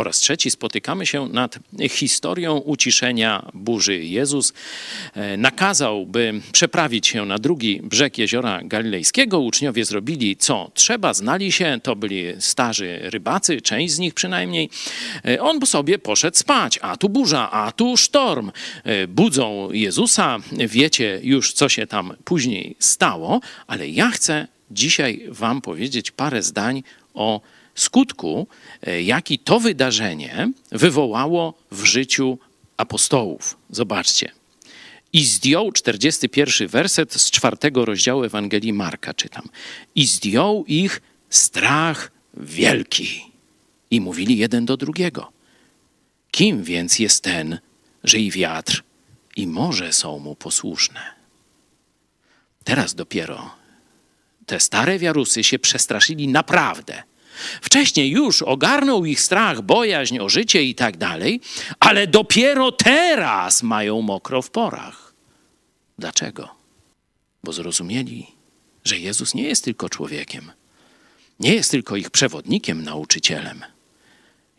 Po raz trzeci spotykamy się nad historią uciszenia burzy. Jezus e, nakazał, by przeprawić się na drugi brzeg jeziora galilejskiego. Uczniowie zrobili co trzeba, znali się, to byli starzy rybacy, część z nich przynajmniej. E, on sobie poszedł spać, a tu burza, a tu sztorm. E, budzą Jezusa, wiecie już, co się tam później stało, ale ja chcę dzisiaj Wam powiedzieć parę zdań o skutku, e, jaki to wydarzenie wywołało w życiu apostołów. Zobaczcie. I zdjął, 41 werset z czwartego rozdziału Ewangelii Marka czytam. I zdjął ich strach wielki. I mówili jeden do drugiego. Kim więc jest ten, że i wiatr, i morze są mu posłuszne? Teraz dopiero te stare wiarusy się przestraszyli naprawdę. Wcześniej już ogarnął ich strach, bojaźń o życie i tak dalej, ale dopiero teraz mają mokro w porach. Dlaczego? Bo zrozumieli, że Jezus nie jest tylko człowiekiem, nie jest tylko ich przewodnikiem, nauczycielem.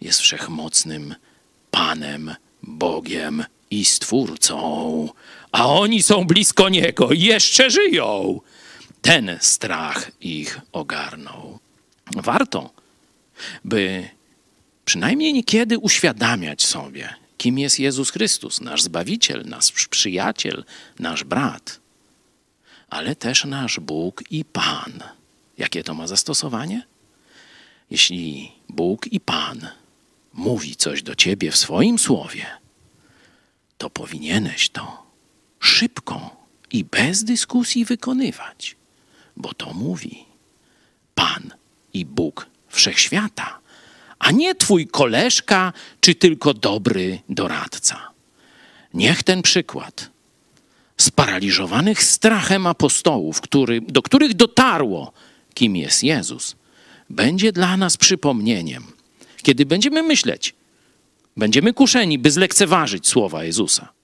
Jest wszechmocnym Panem, Bogiem i Stwórcą, a oni są blisko Niego i jeszcze żyją. Ten strach ich ogarnął. Warto, by przynajmniej niekiedy uświadamiać sobie, kim jest Jezus Chrystus, nasz Zbawiciel, nasz przyjaciel, nasz brat, ale też nasz Bóg i Pan. Jakie to ma zastosowanie? Jeśli Bóg i Pan mówi coś do ciebie w swoim słowie, to powinieneś to szybko i bez dyskusji wykonywać, bo to mówi Pan i Bóg wszechświata, a nie twój koleżka czy tylko dobry doradca. Niech ten przykład sparaliżowanych strachem apostołów, który, do których dotarło, kim jest Jezus, będzie dla nas przypomnieniem, kiedy będziemy myśleć, będziemy kuszeni, by zlekceważyć słowa Jezusa